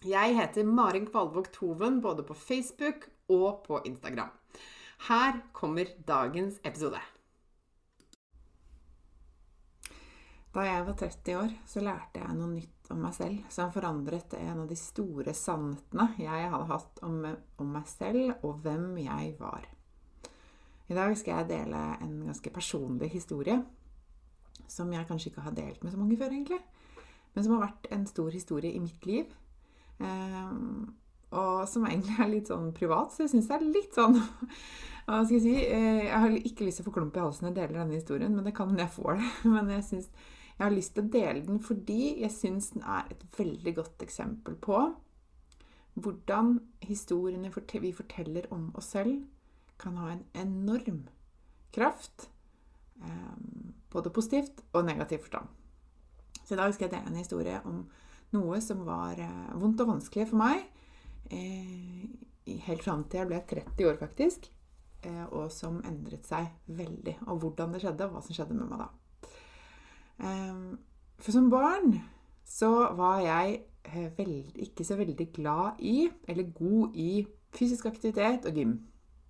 Jeg heter Marin Kvalvåg Toven både på Facebook og på Instagram. Her kommer dagens episode. Da jeg var 30 år, så lærte jeg noe nytt om meg selv som forandret en av de store sannhetene jeg hadde hatt om, om meg selv og hvem jeg var. I dag skal jeg dele en ganske personlig historie som jeg kanskje ikke har delt med så mange før, egentlig. Men som har vært en stor historie i mitt liv Um, og som egentlig er litt sånn privat, så jeg syns det er litt sånn Hva skal jeg si? Eh, jeg har ikke lyst til å få klump i halsen når jeg deler denne historien, men det kan hende jeg får det. Men jeg, synes, jeg har lyst til å dele den fordi jeg syns den er et veldig godt eksempel på hvordan historiene vi forteller om oss selv, kan ha en enorm kraft. Um, både positivt og negativt forstand. Så i dag skal jeg dele en historie om noe som var eh, vondt og vanskelig for meg eh, helt fram til jeg ble 30 år, faktisk. Eh, og som endret seg veldig. Og hvordan det skjedde, og hva som skjedde med meg da. For som barn så var jeg veld, ikke så veldig glad i, eller god i, fysisk aktivitet og gym.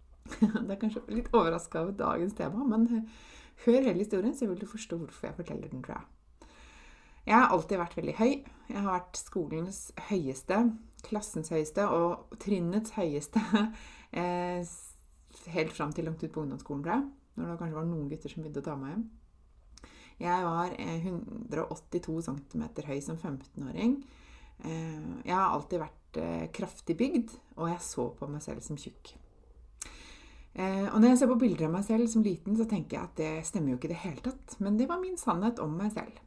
Det er kanskje litt overraska over dagens tema, men hør hele historien, så vil du forstå hvorfor jeg forteller den, tror jeg. Jeg har alltid vært veldig høy. Jeg har vært skolens høyeste, klassens høyeste og trinnets høyeste eh, helt fram til langt ut på ungdomsskolen, jeg. Når det kanskje var noen gutter som begynte å ta meg hjem. Jeg var 182 eh, cm høy som 15-åring. Eh, jeg har alltid vært kraftig bygd, og jeg så på meg selv som tjukk. Og når jeg ser på bilder av meg selv som liten, så tenker jeg at det stemmer jo ikke i det hele tatt. Men det var min sannhet om meg selv.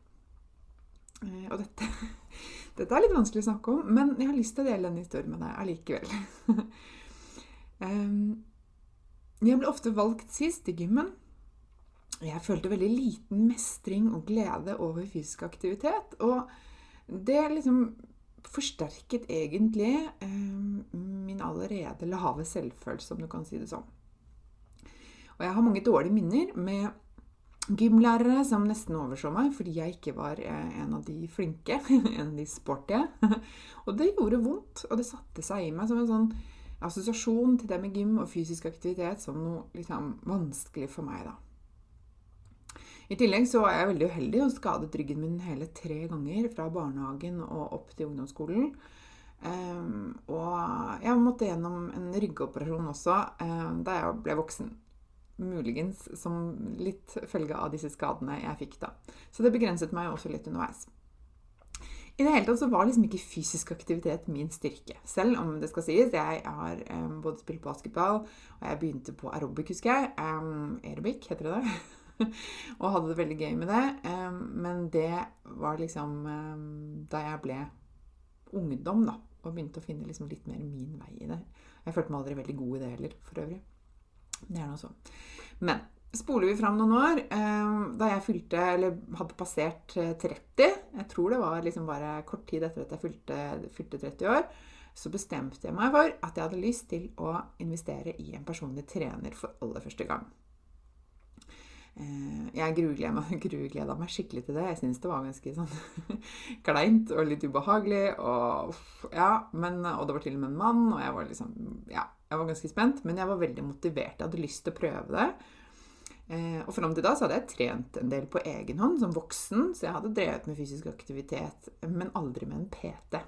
Eh, og dette, dette, er litt vanskelig å snakke om, men jeg har lyst til å dele denne historien med deg allikevel. jeg ble ofte valgt sist i gymmen. Jeg følte veldig liten mestring og glede over fysisk aktivitet. Og det liksom forsterket egentlig min allerede lave selvfølelse, om du kan si det sånn. Og jeg har mange dårlige minner med gymlærere som nesten overså meg fordi jeg ikke var eh, en av de flinke, en av de sporty. Og det gjorde vondt, og det satte seg i meg som en sånn assosiasjon til det med gym og fysisk aktivitet som noe liksom vanskelig for meg, da. I tillegg så var jeg veldig uheldig og skadet ryggen min hele tre ganger fra barnehagen og opp til ungdomsskolen. Um, og jeg måtte gjennom en ryggoperasjon også um, da jeg ble voksen muligens som litt følge av disse skadene jeg fikk da. Så det begrenset meg også litt underveis. I det hele tatt så var liksom ikke fysisk aktivitet min styrke. Selv om det skal sies, jeg har um, både spilt basketball, og jeg begynte på aerobic, husker jeg. Um, aerobic, heter det det? og hadde det veldig gøy med det. Um, men det var liksom da jeg ble ungdom, da, og begynte å finne liksom litt mer min vei i det. Jeg følte meg aldri veldig god i det heller, for øvrig. Det er noe så. Men spoler vi fram noen år, eh, da jeg fylte, eller hadde passert 30 eh, Jeg tror det var liksom bare kort tid etter at jeg fylte, fylte 30 år. Så bestemte jeg meg for at jeg hadde lyst til å investere i en personlig trener for aller første gang. Eh, jeg grugleda meg skikkelig til det. Jeg syntes det var ganske sånn kleint og litt ubehagelig. Og, ja, men, og det var til og med en mann, og jeg var liksom Ja, jeg var ganske spent, men jeg var veldig motivert. Jeg hadde lyst til å prøve det. Eh, og fram til da så hadde jeg trent en del på egen hånd som voksen, så jeg hadde drevet med fysisk aktivitet, men aldri med en PT.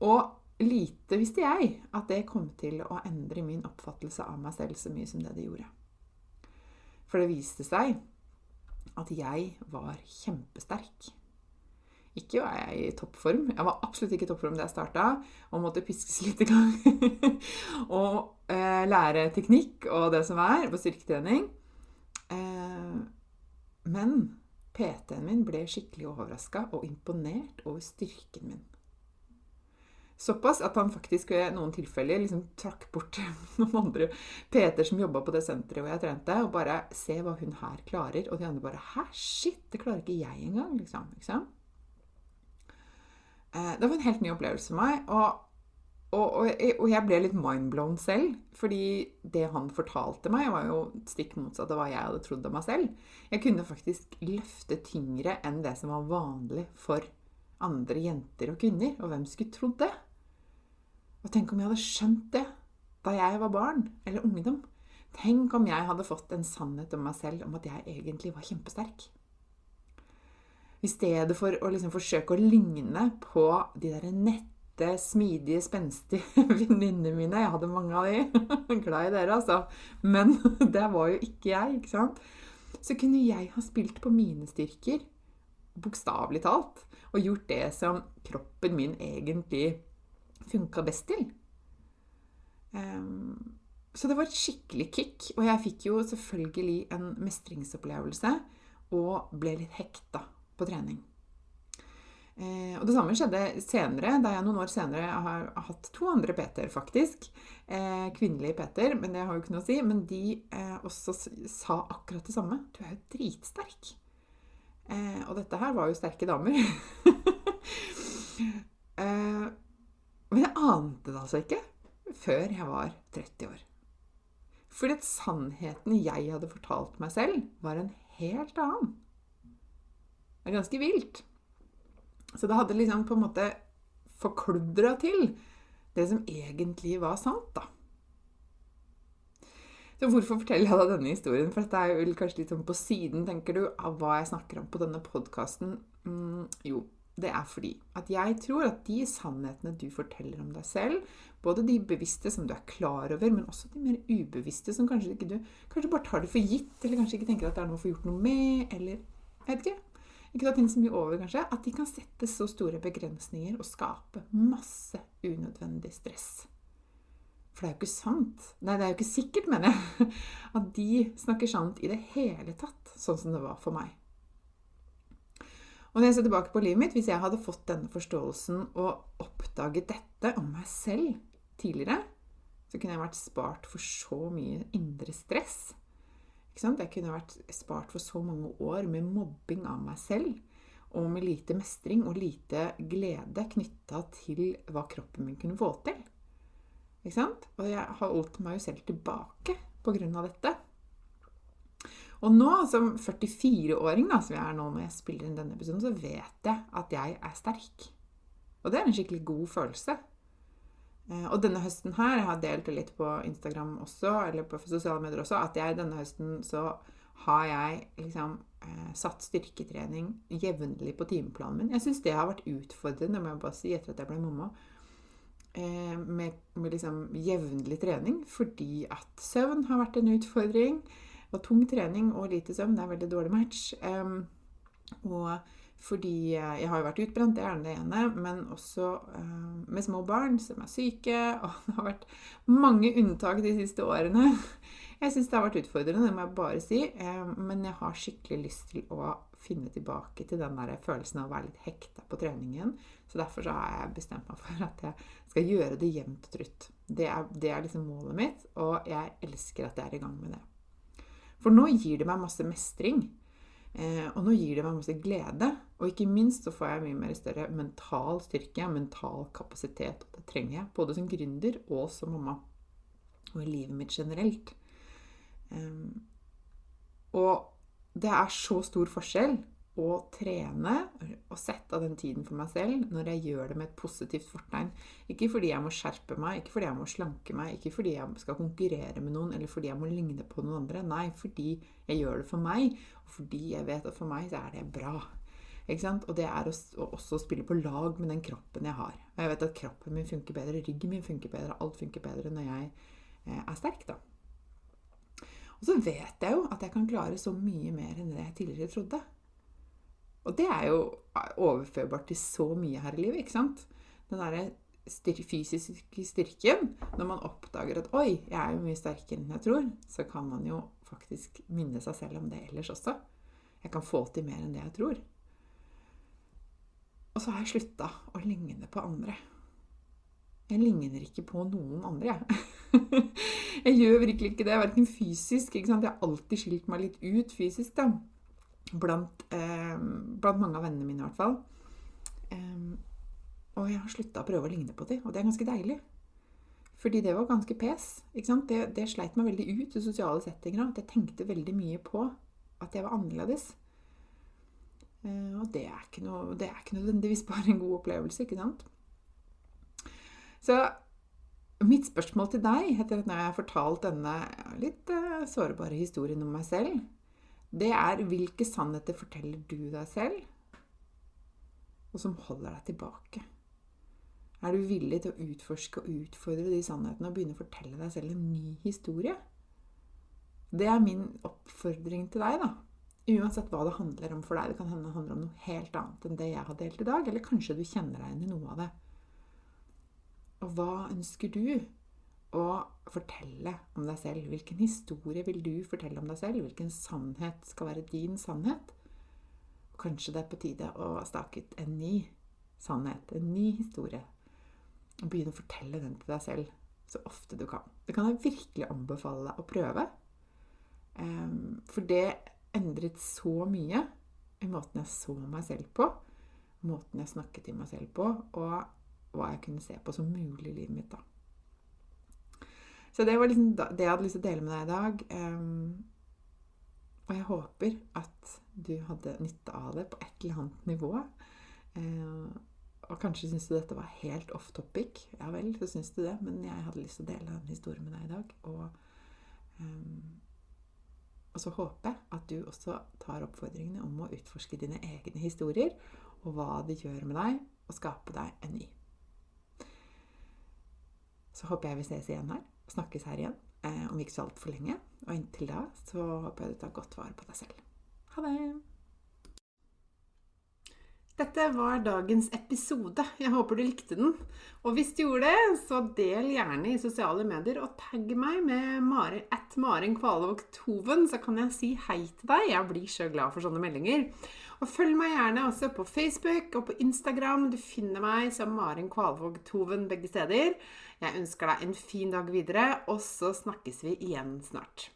Og lite visste jeg at det kom til å endre min oppfattelse av meg selv så mye som det det gjorde. For det viste seg at jeg var kjempesterk. Ikke var jeg i toppform. Jeg var absolutt ikke i toppform da jeg starta og måtte piskes litt i gang. og eh, lære teknikk og det som er på styrketrening. Eh, men PT-en min ble skikkelig overraska og imponert over styrken min. Såpass at han faktisk i noen tilfeller liksom trakk bort noen andre PT-er som jobba på det senteret hvor jeg trente, og bare Se hva hun her klarer. Og de andre bare Hæ, shit, det klarer ikke jeg engang, liksom. liksom. Det var en helt ny opplevelse for meg. Og, og, og, jeg ble litt mindblown selv. Fordi det han fortalte meg, var jo stikk motsatt av hva jeg hadde trodd om meg selv. Jeg kunne faktisk løfte tyngre enn det som var vanlig for andre jenter og kvinner. Og hvem skulle trodd det? Og tenk om jeg hadde skjønt det da jeg var barn eller ungdom. Tenk om jeg hadde fått en sannhet om meg selv om at jeg egentlig var kjempesterk. I stedet for å liksom forsøke å ligne på de der nette, smidige, spenstige venninnene mine. Jeg hadde mange av de. Glad i dere, altså. Men det var jo ikke jeg, ikke sant? Så kunne jeg ha spilt på mine styrker, bokstavelig talt, og gjort det som kroppen min egentlig funka best til. Um, så det var et skikkelig kick. Og jeg fikk jo selvfølgelig en mestringsopplevelse og ble litt hekta på trening. Eh, og det samme skjedde senere, da jeg noen år senere har hatt to andre Peter, faktisk. Eh, kvinnelige Peter, men det har jo ikke noe å si. Men de eh, også sa akkurat det samme. Du er jo dritsterk. Eh, og dette her var jo sterke damer. Eh, men jeg ante det altså ikke før jeg var 30 år. Fordi at sannheten jeg hadde fortalt meg selv, var en helt annen. Det er ganske vilt. Så det hadde liksom på en måte forkludra til det som egentlig var sant, da. Så hvorfor forteller jeg da denne historien? For dette er jo kanskje litt sånn på siden, tenker du, av hva jeg snakker om på denne podkasten. Mm, jo, det er fordi at jeg tror at de sannhetene du forteller om deg selv, både de bevisste som du er klar over, men også de mer ubevisste som kanskje ikke du kanskje bare tar det for gitt, eller kanskje ikke tenker at det er noe å få gjort noe med, eller jeg vet ikke. Ikke ta ting så mye over, kanskje. At de kan sette så store begrensninger og skape masse unødvendig stress. For det er jo ikke sant. Nei, det er jo ikke sikkert, mener jeg, at de snakker sant i det hele tatt, sånn som det var for meg. Og når jeg ser tilbake på livet mitt, hvis jeg hadde fått denne forståelsen og oppdaget dette om meg selv tidligere, så kunne jeg vært spart for så mye indre stress. Jeg kunne vært spart for så mange år med mobbing av meg selv. Og med lite mestring og lite glede knytta til hva kroppen min kunne få til. Og jeg har holdt meg jo selv tilbake pga. dette. Og nå, som 44-åring, som jeg er nå når jeg spiller inn denne episoden, så vet jeg at jeg er sterk. Og det er en skikkelig god følelse. Eh, og denne høsten her, jeg har delt det litt på Instagram også, eller på sosiale medier også, at jeg denne høsten så har jeg liksom eh, satt styrketrening jevnlig på timeplanen min. Jeg syns det har vært utfordrende, må jeg bare si, etter at jeg ble mamma. Eh, med, med liksom jevnlig trening, fordi at søvn har vært en utfordring. Og tung trening og lite søvn det er veldig dårlig match. Eh, og fordi jeg har jo vært utbrent, det er det ene, men også uh, med små barn som er syke. Og det har vært mange unntak de siste årene. Jeg syns det har vært utfordrende, det må jeg bare si. Um, men jeg har skikkelig lyst til å finne tilbake til den der følelsen av å være litt hekta på treningen. Så derfor så har jeg bestemt meg for at jeg skal gjøre det jevnt og trutt. Det er, det er liksom målet mitt, og jeg elsker at jeg er i gang med det. For nå gir det meg masse mestring. Eh, og nå gir det meg masse glede. Og ikke minst så får jeg mye mer større mental styrke, mental kapasitet. Og det trenger jeg, både som gründer og som mamma. Og i livet mitt generelt. Og det er så stor forskjell å trene og sette av den tiden for meg selv når jeg gjør det med et positivt fortegn. Ikke fordi jeg må skjerpe meg, ikke fordi jeg må slanke meg, ikke fordi jeg skal konkurrere med noen, eller fordi jeg må ligne på noen andre. Nei, fordi jeg gjør det for meg, og fordi jeg vet at for meg så er det bra. Og det er å også spille på lag med den kroppen jeg har. Og jeg vet at kroppen min funker bedre, ryggen min funker bedre, alt funker bedre når jeg eh, er sterk, da. Og så vet jeg jo at jeg kan klare så mye mer enn det jeg tidligere trodde. Og det er jo overførbart til så mye her i livet, ikke sant? Den derre styr fysiske styrken. Når man oppdager at 'oi, jeg er jo mye sterkere enn jeg tror', så kan man jo faktisk minne seg selv om det ellers også. Jeg kan få til mer enn det jeg tror. Og så har jeg slutta å ligne på andre. Jeg ligner ikke på noen andre, jeg. jeg gjør virkelig ikke det, verken fysisk. Ikke sant? Jeg har alltid skilt meg litt ut fysisk, da. Blant, eh, blant mange av vennene mine, i hvert fall. Um, og jeg har slutta å prøve å ligne på dem, og det er ganske deilig. Fordi det var ganske pes. Det, det sleit meg veldig ut i sosiale settinger. At jeg tenkte veldig mye på at jeg var annerledes. Uh, og det er, ikke noe, det er, ikke nødvendigvis bare en god opplevelse, ikke sant? Så Mitt spørsmål til deg etter at jeg har fortalt denne litt uh, sårbare historien om meg selv, det er hvilke sannheter forteller du deg selv, og som holder deg tilbake? Er du villig til å utforske og utfordre de sannhetene og begynne å fortelle deg selv en ny historie? Det er min oppfordring til deg, da. Uansett hva det handler om for deg. Det kan hende det handler om noe helt annet enn det jeg har delt i dag. Eller kanskje du kjenner deg igjen i noe av det. Og hva ønsker du å fortelle om deg selv? Hvilken historie vil du fortelle om deg selv? Hvilken sannhet skal være din sannhet? Kanskje det er på tide å stake ut en ny sannhet, en ny historie. Og begynne å fortelle den til deg selv så ofte du kan. Det kan jeg virkelig anbefale deg å prøve. Ehm, for det endret så mye i måten jeg så meg selv på, måten jeg snakket til meg selv på, og hva jeg kunne se på som mulig i livet mitt. da. Så det var liksom det jeg hadde lyst til å dele med deg i dag. Um, og jeg håper at du hadde nytte av det på et eller annet nivå. Uh, og kanskje syns du dette var helt off topic. Ja vel, så syns du det. Men jeg hadde lyst til å dele den historien med deg i dag. Og, um, og så håper jeg at du også tar oppfordringene om å utforske dine egne historier, og hva det gjør med deg, og skape deg en ny. Så håper jeg vi ses igjen her. Snakkes her igjen eh, om ikke så altfor lenge. Og inntil da så håper jeg du tar godt vare på deg selv. Ha det! Dette var dagens episode. Jeg håper du likte den. Og hvis du gjorde det, så del gjerne i sosiale medier og tagg meg med Mari, at Maren Kvalvåg Toven, så kan jeg si hei til deg. Jeg blir så glad for sånne meldinger. Og følg meg gjerne også på Facebook og på Instagram. Du finner meg som Maren Kvalvåg Toven begge steder. Jeg ønsker deg en fin dag videre, og så snakkes vi igjen snart.